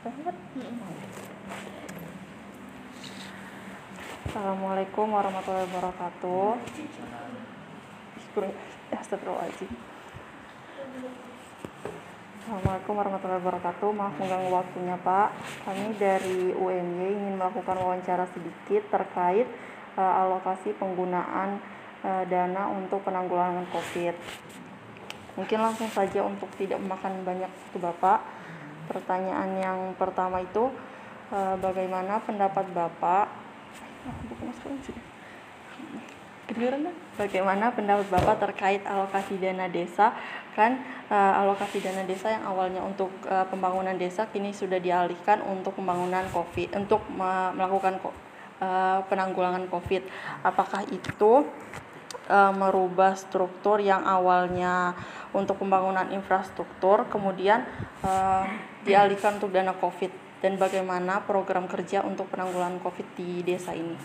Kan? Assalamualaikum warahmatullahi wabarakatuh. Assalamualaikum warahmatullahi wabarakatuh. Maaf mengganggu waktunya Pak. Kami dari UNY ingin melakukan wawancara sedikit terkait uh, alokasi penggunaan uh, dana untuk penanggulangan COVID. Mungkin langsung saja untuk tidak memakan banyak waktu Bapak. Pertanyaan yang pertama itu uh, bagaimana pendapat Bapak? Kan? Bagaimana pendapat Bapak terkait alokasi dana desa? Kan uh, alokasi dana desa yang awalnya untuk uh, pembangunan desa kini sudah dialihkan untuk pembangunan COVID, untuk melakukan uh, penanggulangan COVID. Apakah itu uh, merubah struktur yang awalnya untuk pembangunan infrastruktur kemudian uh, dialihkan untuk dana COVID dan bagaimana program kerja untuk penanggulangan COVID di desa ini?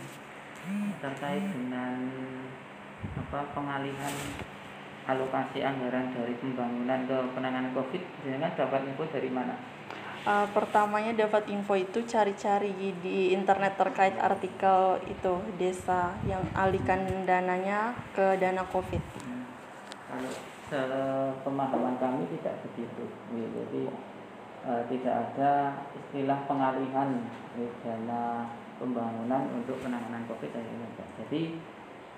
Terkait dengan apa pengalihan alokasi anggaran dari pembangunan ke penanganan COVID, jangan dapat info dari mana? Uh, pertamanya dapat info itu cari-cari di internet terkait artikel itu desa yang alihkan dananya ke dana COVID. Kalau pemahaman kami tidak begitu, jadi uh, tidak ada istilah pengalihan dana pembangunan untuk penanganan COVID Jadi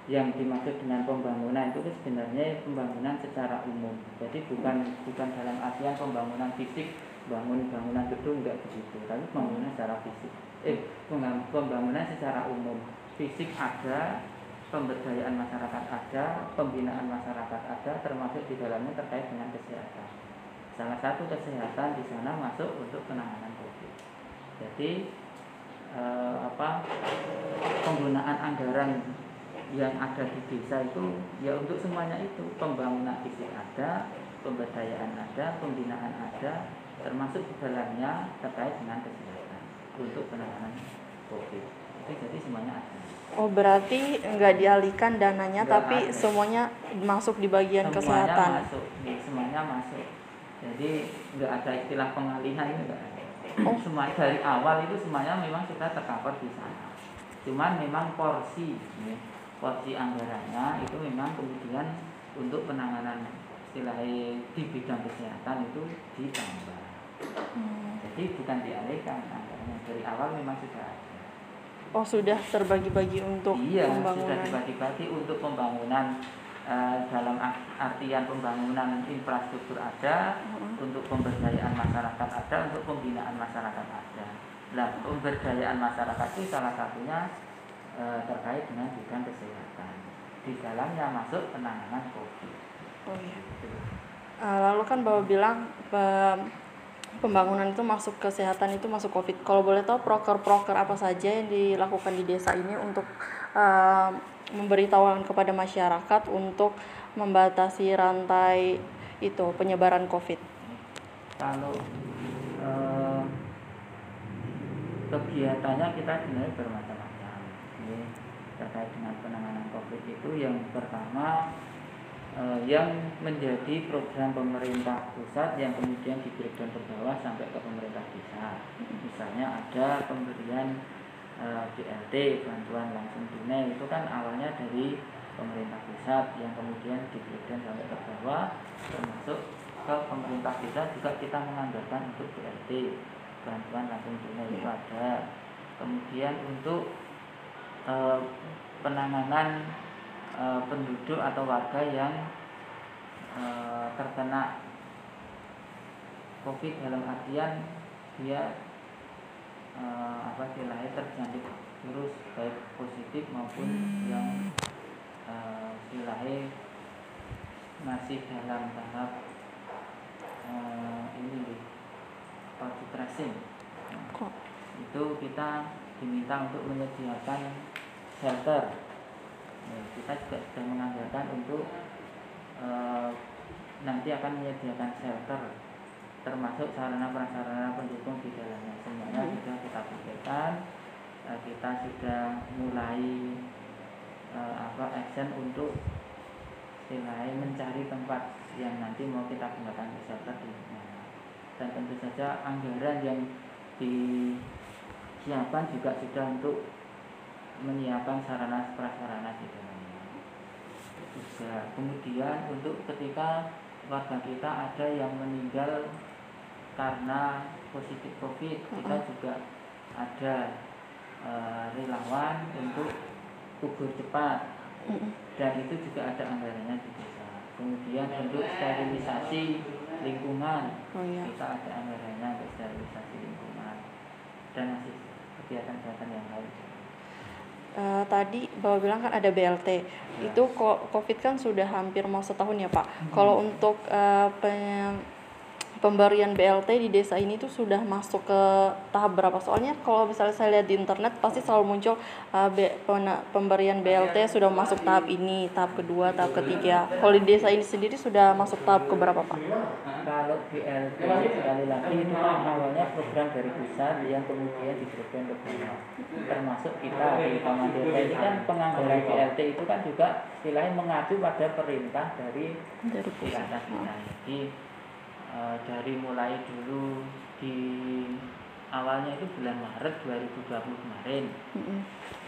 yang dimaksud dengan pembangunan itu sebenarnya pembangunan secara umum. Jadi bukan bukan dalam artian pembangunan fisik, bangun bangunan gedung enggak begitu, tapi pembangunan secara fisik. Eh, pembangunan secara umum. Fisik ada, pemberdayaan masyarakat ada, pembinaan masyarakat ada, termasuk di dalamnya terkait dengan kesehatan. Salah satu kesehatan di sana masuk untuk penanganan COVID. Jadi eh, apa penggunaan anggaran yang ada di desa itu ya untuk semuanya itu pembangunan fisik ada, pemberdayaan ada, pembinaan ada, termasuk di dalamnya terkait dengan kesehatan untuk penanganan COVID. Itu jadi semuanya ada. Oh berarti nggak dialihkan dananya, Nggak tapi ada. semuanya masuk di bagian semuanya kesehatan. Masuk, ya, semuanya masuk. Jadi nggak ada istilah pengalihan itu nggak ada. Oh. Semua dari awal itu semuanya memang sudah tercover di sana. Cuman memang porsi. Ya porsi anggarannya itu memang kemudian untuk penanganan istilahnya di bidang kesehatan itu ditambah. Hmm. Jadi bukan dialihkan anggarannya dari awal memang sudah ada. Oh sudah terbagi-bagi untuk iya, pembangunan. sudah dibagi-bagi untuk pembangunan uh, dalam artian pembangunan infrastruktur ada, hmm. untuk pemberdayaan masyarakat ada, untuk pembinaan masyarakat ada. Nah, pemberdayaan masyarakat itu salah satunya e, terkait dengan bidang kesehatan. Di dalamnya masuk penanganan COVID. Oh iya. Uh, lalu kan Bapak bilang pembangunan itu masuk kesehatan itu masuk COVID. Kalau boleh tahu proker-proker apa saja yang dilakukan di desa ini untuk uh, memberitahuan kepada masyarakat untuk membatasi rantai itu penyebaran COVID. Kalau uh, kegiatannya kita sebenarnya bermacam terkait dengan penanganan COVID itu yang pertama eh, yang menjadi program pemerintah pusat yang kemudian di breakdown ke bawah sampai ke pemerintah desa. Misalnya ada pemberian eh, BLT bantuan langsung tunai itu kan awalnya dari pemerintah pusat yang kemudian di breakdown sampai ke bawah termasuk ke pemerintah desa juga kita menganggarkan untuk BLT bantuan langsung tunai itu ada. Kemudian untuk Eh, penanganan eh, penduduk atau warga yang eh, terkena COVID dalam artian dia apa istilahnya terjangkit virus baik positif maupun yang istilahnya masih dalam tahap ini kontak tracing itu kita diminta untuk menyediakan shelter. Ya, kita juga sudah menganggarkan untuk e, nanti akan menyediakan shelter termasuk sarana prasarana pendukung di dalamnya. Semuanya hmm. sudah kita pikirkan e, kita sudah mulai e, apa action untuk istilahnya mencari tempat yang nanti mau kita gunakan di shelter di mana dan tentu saja anggaran yang disiapkan juga sudah untuk menyiapkan sarana prasarana di dalamnya. Juga kemudian untuk ketika warga kita ada yang meninggal karena positif covid kita juga ada uh, relawan untuk kubur cepat. Dan itu juga ada anggarannya di desa. Kemudian untuk sterilisasi lingkungan oh, iya. kita ada anggarannya untuk sterilisasi lingkungan. Dan masih kegiatan-kegiatan yang lain uh, tadi bapak bilang kan ada BLT ya. itu COVID kan sudah hampir mau setahun ya pak. Hmm. Kalau untuk uh, pemberian BLT di desa ini tuh sudah masuk ke tahap berapa? Soalnya kalau misalnya saya lihat di internet pasti selalu muncul uh, pemberian BLT sudah masuk tahap ini, tahap kedua, tahap ketiga. Kalau di desa ini sendiri sudah masuk tahap ke berapa Pak? Kalau BLT sekali lagi itu kan awalnya program dari pusat yang kemudian diberikan ke bawah. Termasuk kita di Taman Desa ini kan penganggaran BLT itu kan juga istilahnya mengacu pada perintah dari dari pusat. Jadi Eh, dari mulai dulu di awalnya itu bulan Maret 2020 kemarin. Mm -hmm.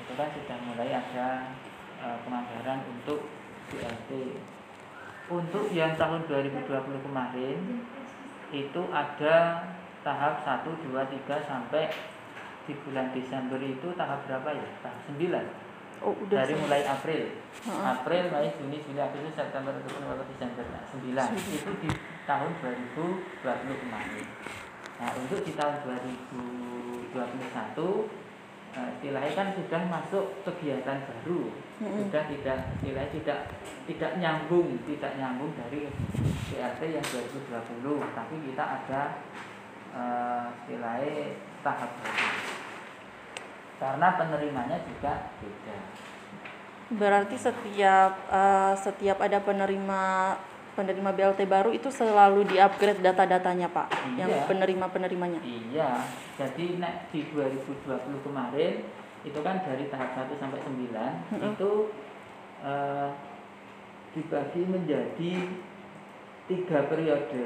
itu kan sudah mulai ada uh, penganggaran untuk BLT untuk yang tahun 2020 kemarin itu ada tahap 1, 2, 3 sampai di bulan Desember itu tahap berapa ya? Tahap 9 Oh, udah dari mulai April, uh-huh. April, Mei, Juni, Juli, Agustus, September, Oktober, November, Desember, nah, 9 itu di tahun 2020 kemarin. Nah untuk di tahun 2021 uh, istilahnya kan sudah masuk kegiatan baru, mm-hmm. sudah tidak istilahnya tidak tidak nyambung, tidak nyambung dari BLT yang 2020, tapi kita ada uh, istilahnya tahap baru karena penerimanya juga beda. Berarti setiap uh, setiap ada penerima penerima BLT baru itu selalu di-upgrade data-datanya, Pak, iya. yang penerima-penerimanya. Iya. Jadi nek di 2020 kemarin itu kan dari tahap 1 sampai 9 -hmm. itu uh, dibagi menjadi tiga periode.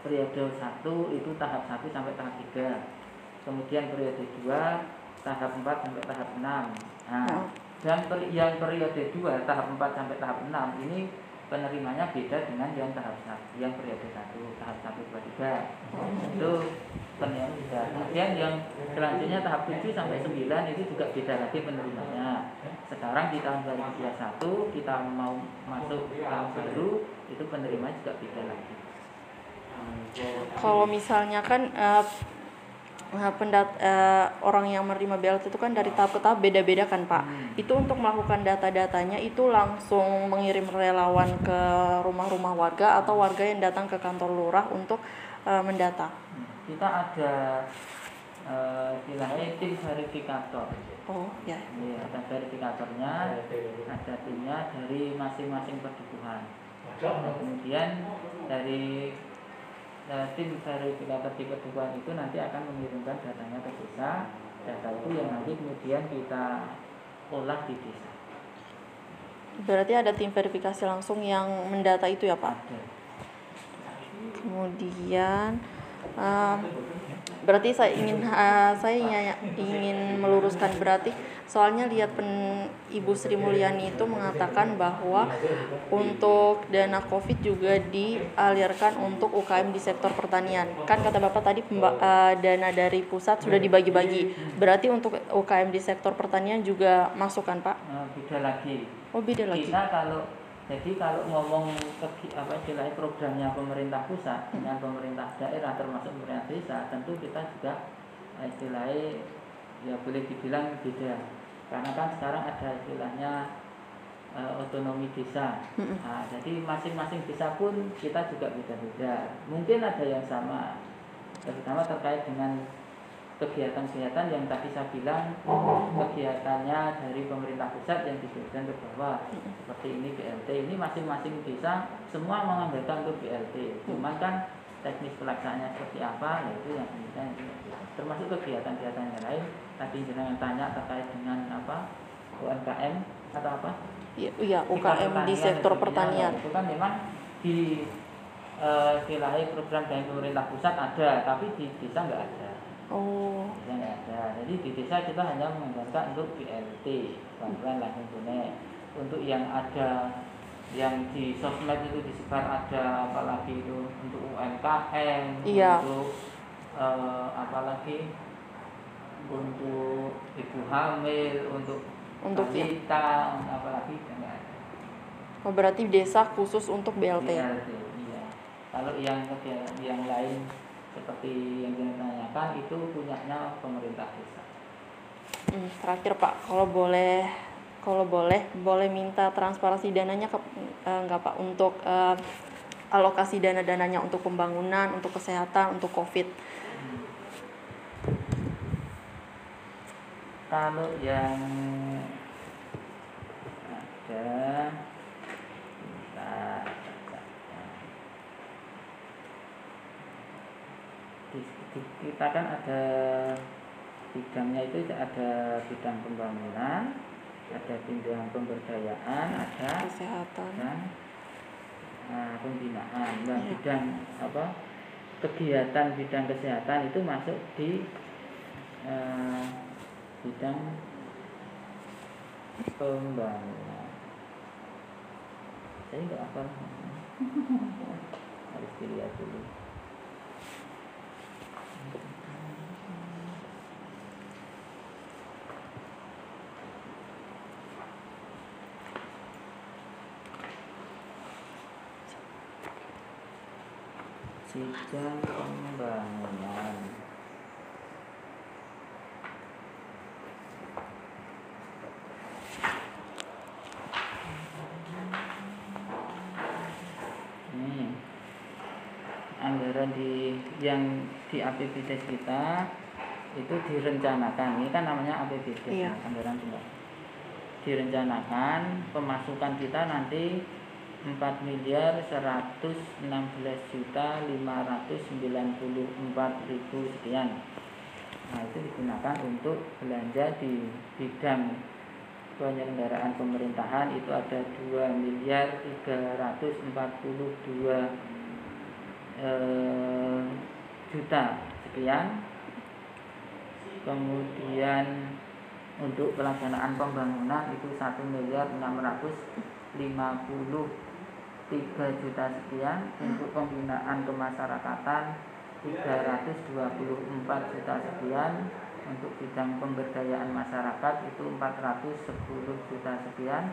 Periode satu itu tahap 1 sampai tahap 3. Kemudian periode 2 tahap 4 sampai tahap 6. Nah, oh. dan per, yang periode 2 tahap 4 sampai tahap 6 ini penerimanya beda dengan yang tahap 1, yang periode 1, tahap 1 2 3. Oh. Itu penerima beda. Kemudian yang selanjutnya tahap 7 sampai 9 itu juga beda lagi penerimanya. Sekarang di tahun 2021 kita mau masuk tahap baru itu penerima juga beda lagi. Kalau misalnya kan uh, pendat uh, orang yang menerima BLT itu kan dari tahap ke tahap beda-beda kan Pak. Hmm. Itu untuk melakukan data-datanya itu langsung mengirim relawan ke rumah-rumah warga atau warga yang datang ke kantor lurah untuk uh, mendata. Kita ada uh, istilahnya tim verifikator. Oh ya. Iya, ada verifikatornya, ada timnya dari masing-masing perdukuhan. Nah, kemudian dari Nah, tim verifikator tipe 2 itu nanti akan mengirimkan datanya ke desa. Data itu yang nanti kemudian kita olah di desa. Berarti ada tim verifikasi langsung yang mendata itu ya Pak? Ada. Kemudian um, berarti saya ingin uh, saya ingin meluruskan berarti soalnya lihat pen, Ibu Sri Mulyani itu mengatakan bahwa untuk dana Covid juga dialirkan untuk UKM di sektor pertanian kan kata Bapak tadi pemba, uh, dana dari pusat sudah dibagi-bagi berarti untuk UKM di sektor pertanian juga masuk kan Pak? Uh, beda lagi. Oh beda lagi. Kita kalau jadi kalau ngomong ke, apa istilahnya programnya pemerintah pusat dengan pemerintah daerah termasuk pemerintah desa, tentu kita juga eh, istilahnya ya boleh dibilang beda. Karena kan sekarang ada istilahnya uh, otonomi desa. Nah, jadi masing-masing desa pun kita juga beda-beda. Mungkin ada yang sama, terutama terkait dengan kegiatan-kegiatan yang tadi saya bilang kegiatannya dari pemerintah pusat yang diberikan ke bawah. Seperti ini BLT ini masing-masing desa semua menganggarkan untuk BLT cuman kan teknis pelaksanaannya seperti apa ya itu yang kita termasuk kegiatan-kegiatan yang lain. Tadi jenengan tanya terkait dengan apa UMKM atau apa? Iya, iya UKM di sektor pertanian. Itu kan memang di uh, program dari pemerintah pusat ada tapi di desa nggak ada Oh, desa nggak ada jadi di desa kita hanya menganggarkan untuk BLT bantuan langsung tunai untuk yang ada yang di sosmed itu disebar ada apalagi itu untuk UMKM Iya. untuk eh, apalagi untuk ibu hamil untuk untuk ya. balita untuk apalagi nggak ada Oh, berarti desa khusus untuk BLT. BLT, iya. Kalau yang yang lain seperti yang kita tanyakan itu punyanya pemerintah desa. Hmm, terakhir Pak, kalau boleh kalau boleh boleh minta transparansi dananya ke eh, enggak Pak untuk eh, alokasi dana-dananya untuk pembangunan, untuk kesehatan, untuk Covid. Kalau yang ada di, di- kita kan ada bidangnya itu ada bidang pembangunan, ada bidang pemberdayaan, ada Kesehatan. dan uh, pembinaan. Nah, Iya. bidang apa kegiatan bidang kesehatan itu masuk di uh, bidang pembangunan. Saya nggak apa harus dilihat dulu. Bidang pembangunan. Nih, anggaran di yang di APBD kita itu direncanakan. Ini kan namanya APBD, Iya. anggaran tunggal. Direncanakan pemasukan kita nanti 4 miliar 116 juta 594 ribu sekian. Nah, itu digunakan untuk belanja di bidang penyelenggaraan pemerintahan itu ada 2 miliar 342 eh, juta sekian. Kemudian untuk pelaksanaan pembangunan itu 1 miliar 653 juta sekian untuk pembinaan kemasyarakatan 324 juta sekian untuk bidang pemberdayaan masyarakat itu 410 juta sekian.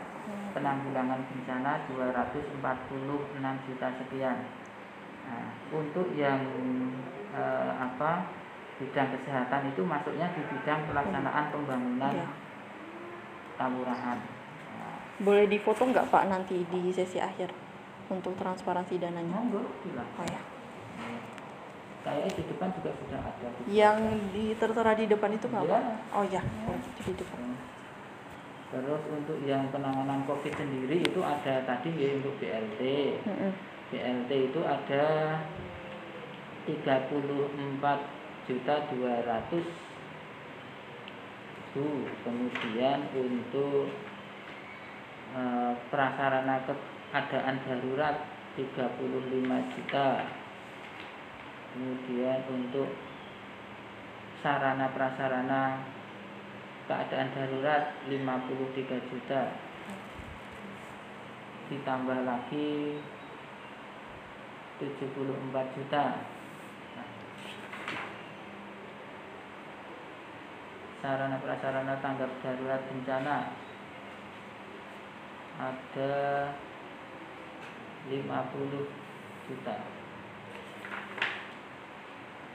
Penanggulangan bencana 246 juta sekian. Nah, untuk yang eh, apa bidang kesehatan itu masuknya di bidang pelaksanaan pembangunan Iya. kelurahan Nah, Boleh difoto nggak Pak nanti di sesi akhir untuk transparansi dananya? Oh ya. Kayaknya di depan juga sudah ada. Yang di tertera di depan itu nggak. Pak? Oh ya, oh, di depan. Terus untuk yang penanganan COVID sendiri itu ada tadi ya untuk BLT. Mm-mm. BLT itu ada 34 juta 200 ribu. Kemudian untuk eh, prasarana keadaan darurat 35 juta. Kemudian untuk sarana prasarana keadaan darurat 53 juta. Ditambah lagi 74 juta. Sarana prasarana tanggap darurat bencana ada 50 juta.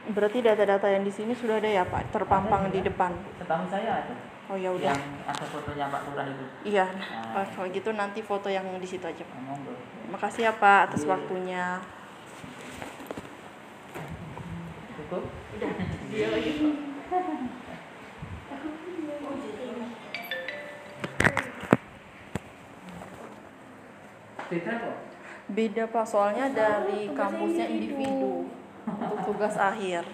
Berarti data-data yang di sini sudah ada ya Pak, terpampang Ada di juga. depan. Setahu saya ada. Oh ya udah. Yang ada fotonya Pak Lurah itu. Iya. Nah. Oh, kalau gitu nanti foto yang di situ aja Pak. Ngomong bro. Makasih ya Pak atas Iya. waktunya. Cukup? Dia lagi Pak. Beda kok. Beda Pak, soalnya dari kampusnya individu untuk tugas akhir.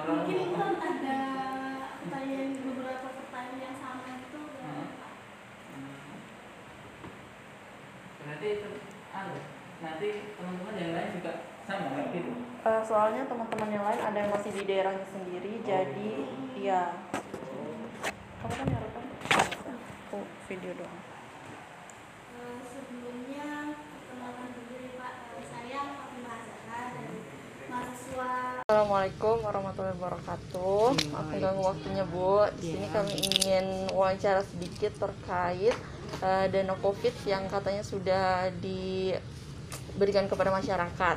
Mungkin itu kan ada pertanyaan beberapa pertanyaan yang sama itu Hmm. Berarti itu anu nanti teman-teman yang lain juga sama kayak gitu Eh, soalnya teman-teman yang lain ada yang masih di daerahnya sendiri, jadi ya kamu kan rekam? Aku video doang. Eh, sebelumnya perkenalkan diri Pak Eh, saya Fatimah Zahra dari mahasiswa Assalamualaikum warahmatullahi wabarakatuh. Aku ganggu waktunya Bu. Di sini kami ingin wawancara sedikit terkait eh, dana COVID yang katanya sudah diberikan kepada masyarakat.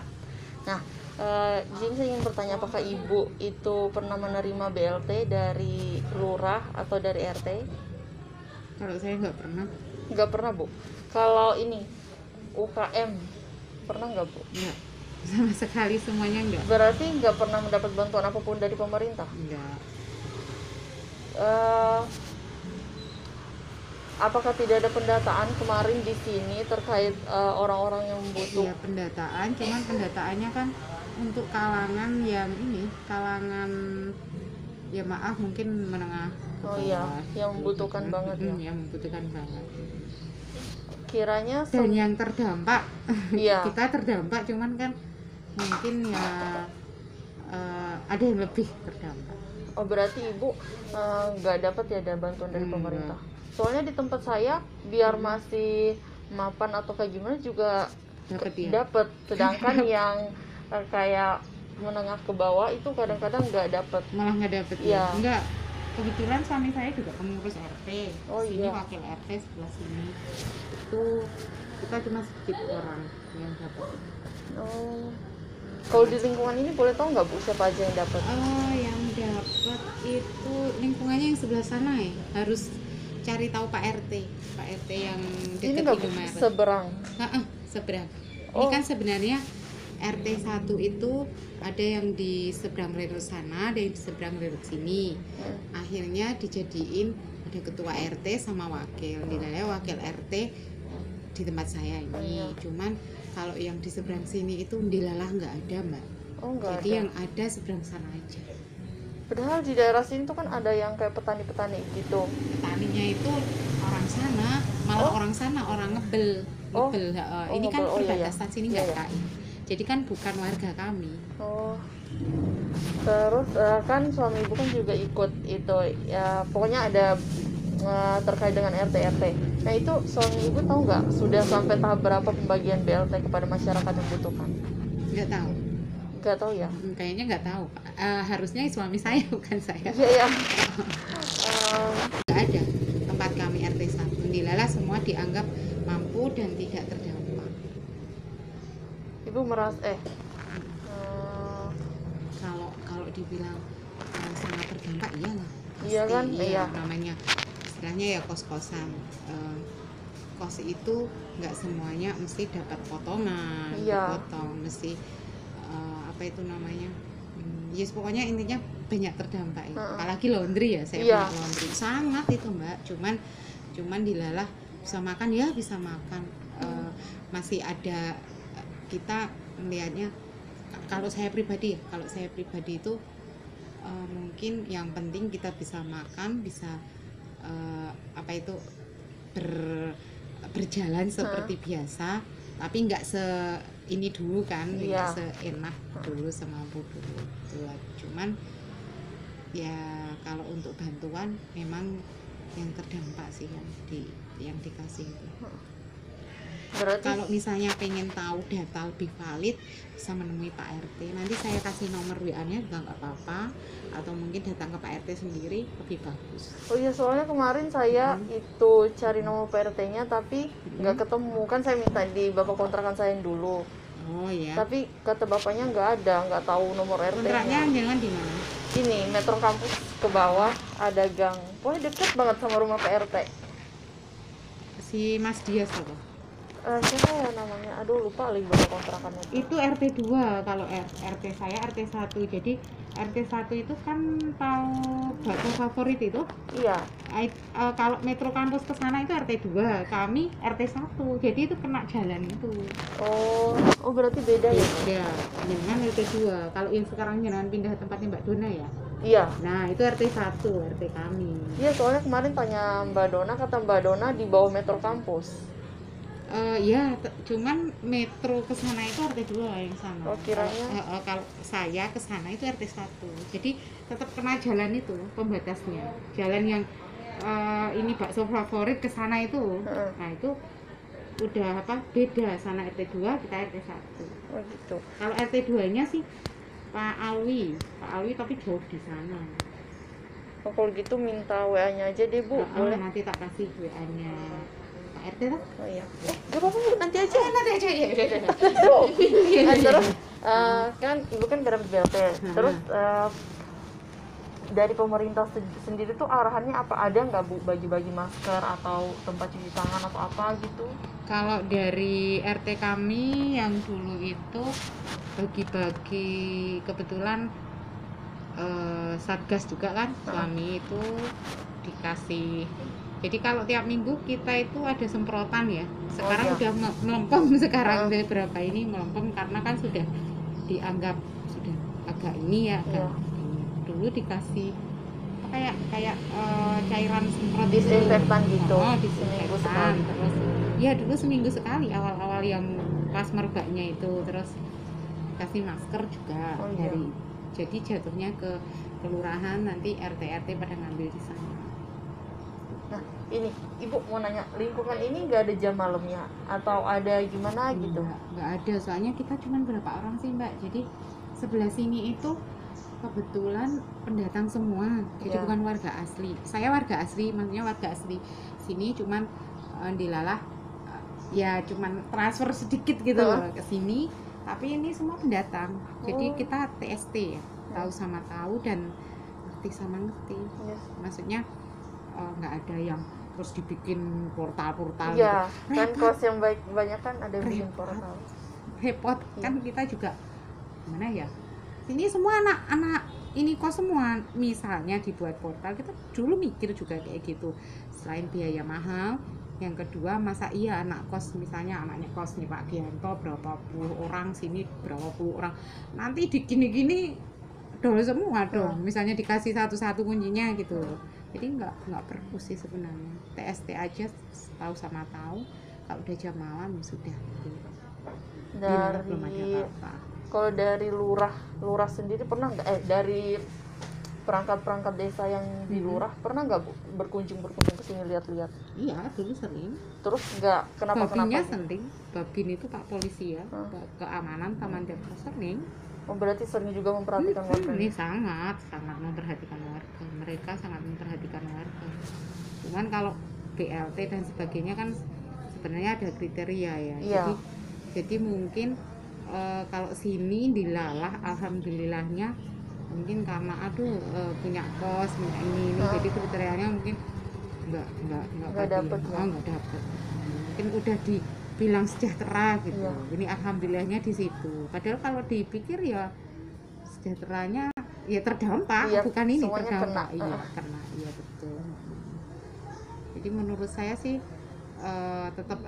Nah, eh, di sini saya ingin bertanya apakah Ibu itu pernah menerima BLT dari lurah atau dari RT? Kalau saya nggak pernah, Nggak pernah Bu. Kalau ini UKM pernah nggak Bu? nggak sama sekali semuanya nggak. Berarti nggak pernah mendapat bantuan apa pun dari pemerintah? Nggak. Eh, apakah tidak ada pendataan kemarin di sini terkait eh, orang-orang yang membutuh? Iya pendataan, cuman pendataannya kan untuk kalangan yang ini, kalangan ya maaf mungkin menengah. Oh iya, yang membutuhkan Mm, banget ya. Yang membutuhkan banget. Kiranya Dan yang terdampak, Iya. kita terdampak, cuman kan mungkin ya eh, ada yang lebih terdampak. oh berarti ibu eh, nggak dapat ya ada bantuan dari Hmm, pemerintah. Soalnya di tempat saya biar masih mapan atau kayak gimana juga Dapat ya. dapat, sedangkan yang eh, kayak menengah ke bawah itu kadang-kadang nggak dapat. malah nggak dapet Iya. ya enggak kebetulan suami saya juga pengurus RT Oh, sini iya. wakil RT sebelah sini itu kita cuma sedikit orang yang dapat Oh. Kalau di lingkungan ini boleh tahu nggak bu siapa aja yang dapat? oh yang dapat itu lingkungannya yang sebelah sana ya harus cari tahu Pak RT Pak RT yang Ini dekat Indomaret seberang. Nah, ah, seberang. Ini Oh. kan sebenarnya RT 1 itu ada yang di seberang rel sana, ada yang di seberang rel sini. Hmm. Akhirnya dijadiin ada ketua RT sama wakil. Nilainya wakil RT di tempat saya ini. Iya. Cuman kalau yang di seberang sini itu dilalah nggak ada, Mbak. Oh nggak Jadi ada. yang ada seberang sana aja. Padahal di daerah sini tuh kan ada yang kayak petani-petani gitu. Petaninya itu orang sana, malah Oh. orang sana orang ngebel. Oh. Ngebel, heeh. Oh, ini kan ngebel. Oh, iya, iya. perbatasan sini Iya, nggak iya. KI. Jadi kan bukan warga kami. Oh. Terus eh, kan suami ibu kan juga ikut itu ya pokoknya ada eh, terkait dengan RT RT. Nah itu suami ibu tahu nggak sudah sampai tahap berapa pembagian BLT kepada masyarakat yang membutuhkan? nggak tahu Nggak tahu ya. Hmm, kayaknya nggak tahu. Eh, harusnya suami saya bukan saya Iya ya. Eh, nggak ada tempat kami RT 1 Dilala semua dianggap mampu dan tidak terdampak ibu meras eh kalau kalau dibilang eh, sangat terdampak iyalah Iya Pasti, kan? Iya. namanya istilahnya ya kos-kosan Eh, kos itu nggak semuanya mesti dapat potongan Iya. potong mesti eh, apa itu namanya Hmm, yes pokoknya intinya banyak terdampak ya. Heeh. apalagi laundry ya saya Iya. punya laundry sangat itu mbak cuman cuman dilalah bisa makan ya bisa makan Eh, masih ada kita melihatnya kalau saya pribadi ya kalau saya pribadi itu eh, mungkin yang penting kita bisa makan bisa eh, apa itu ber berjalan seperti biasa tapi nggak se ini dulu kan nggak Iya. seenak dulu semampu dulu gitu lah. cuman ya kalau untuk bantuan memang yang terdampak sih yang di yang dikasih itu berarti kalau misalnya pengen tahu data lebih valid bisa menemui Pak RT nanti saya kasih nomor WA nya juga nggak apa-apa. Atau mungkin datang ke Pak RT sendiri lebih bagus. Oh iya soalnya kemarin saya Hmm. itu cari nomor PRT-nya tapi nggak ketemu. Kan saya minta di bapak kontrakan saya dulu. Oh ya tapi kata bapaknya nggak ada nggak tahu nomor kontraknya RT-nya jangan di mana? Ini Metro Kampus ke bawah ada gang. Pokoknya deket banget sama rumah PRT si Mas Dias apa Eh, siapa ya namanya? Aduh lupa lagi bapak kontrakannya. Itu RT 2 kalau R- RT saya RT 1 jadi RT 1 itu kan tahu bakso favorit itu? Iya. I- eh, kalau Metro Kampus ke sana itu RT 2 kami RT 1 jadi itu kena jalan itu. Oh oh berarti beda ya? Beda. Dengan RT 2 kalau yang sekarang jangan pindah tempatnya Mbak Dona ya? Iya. Nah itu RT 1 RT kami. Iya soalnya kemarin tanya Mbak Dona kata Mbak Dona di bawah Metro Kampus Eh, ya, cuman metro ke sana itu RT 2 yang sana. Oh, kiranya? Eh, eh, kalau saya ke sana itu RT 1. Jadi tetap kena jalan itu pembatasnya. Jalan yang eh, ini bakso favorit ke sana itu. Heeh. Nah, itu udah apa? Beda sana RT 2, kita RT 1. Oh gitu. Kalau RT 2-nya sih Pak Alwi, Pak Alwi tapi jauh di sana. Oh, kalau gitu minta WA-nya aja deh bu, Heeh, boleh? nanti tak kasih WA-nya RT lah. Oh iya. Eh, gak apa-apa bu, nanti aja. Nanti aja ya. Eh, terus eh, kan ibu kan dalam BLT. Terus eh, dari pemerintah se- sendiri tuh arahannya apa? Ada nggak bu bagi-bagi masker atau tempat cuci tangan atau apa gitu? Kalau dari RT kami yang dulu itu bagi-bagi kebetulan eh, satgas juga kan suami itu dikasih. Jadi kalau tiap minggu kita itu ada semprotan ya. Sekarang iya. udah me- melempem sekarang dari berapa ini melempem karena kan sudah dianggap sudah agak ini ya. agak Iya. ini. Dulu dikasih kayak kayak eh, cairan semprot itu. Disinfektan gitu. Oh, disinfektan. Terus ya dulu seminggu sekali awal-awal yang pas merbaknya itu terus kasih masker juga Oh, iya. dari jadi jatuhnya ke kelurahan nanti RT RT pada ngambil di sana. Ini ibu mau nanya lingkungan ini nggak ada jam malamnya? Atau ada gimana gitu? Enggak, enggak ada. Soalnya kita cuma berapa orang sih mbak. Jadi sebelah sini itu kebetulan pendatang semua. Jadi Ya. bukan warga asli. Saya warga asli maksudnya warga asli sini cuman eh, dilalah eh, ya cuman transfer sedikit gitu loh ke sini. Tapi ini semua pendatang. Jadi Oh. kita TST ya tahu sama tahu dan ngerti sama ngerti. Yes. maksudnya eh, nggak ada yang terus dibikin portal-portal Iya, gitu. kan kos yang baik banyak kan ada yang bikin portal. repot. Iya. kan kita juga gimana ya sini semua anak-anak ini kos semua misalnya dibuat portal kita dulu mikir juga kayak gitu. Selain biaya mahal yang kedua masa iya anak kos misalnya anaknya kos nih Pak Gianto berapa puluh orang sini berapa puluh orang. Nanti di gini-gini dol semua dong. Misalnya dikasih satu-satu kuncinya gitu jadi nggak nggak perlu sih sebenarnya. TST aja tahu sama tahu. Kalau udah jam malam ya sudah. Gimana belum ada Dari apa-apa. kalau dari lurah lurah sendiri pernah nggak? Eh dari perangkat-perangkat desa yang di Mhm. lurah pernah nggak bu? Berkunjung berkunjung ke sini lihat-lihat? iya dulu sering. Terus nggak? Kenapa babinya kenapa? sering. Babin itu pak polisi ya. Hmm. ke- keamanan taman desa sering Oh, berarti sering juga memperhatikan warga. ini sangat sangat memperhatikan warga mereka sangat memperhatikan warga cuman kalau BLT dan sebagainya kan sebenarnya ada kriteria ya Iya. jadi jadi mungkin eh, kalau sini dilalah alhamdulillahnya mungkin karena aduh eh, punya kos punya ini ini Ah. jadi kriterianya mungkin enggak enggak enggak Nggak tadi. dapet ya? oh, enggak dapet mungkin udah dibilang sejahtera gitu Iya. ini alhamdulillahnya di situ padahal kalau dipikir ya sejahteranya ya terdampak Iya, bukan ini terdampak kena. iya Ah. kena iya betul jadi menurut saya sih eh, tetap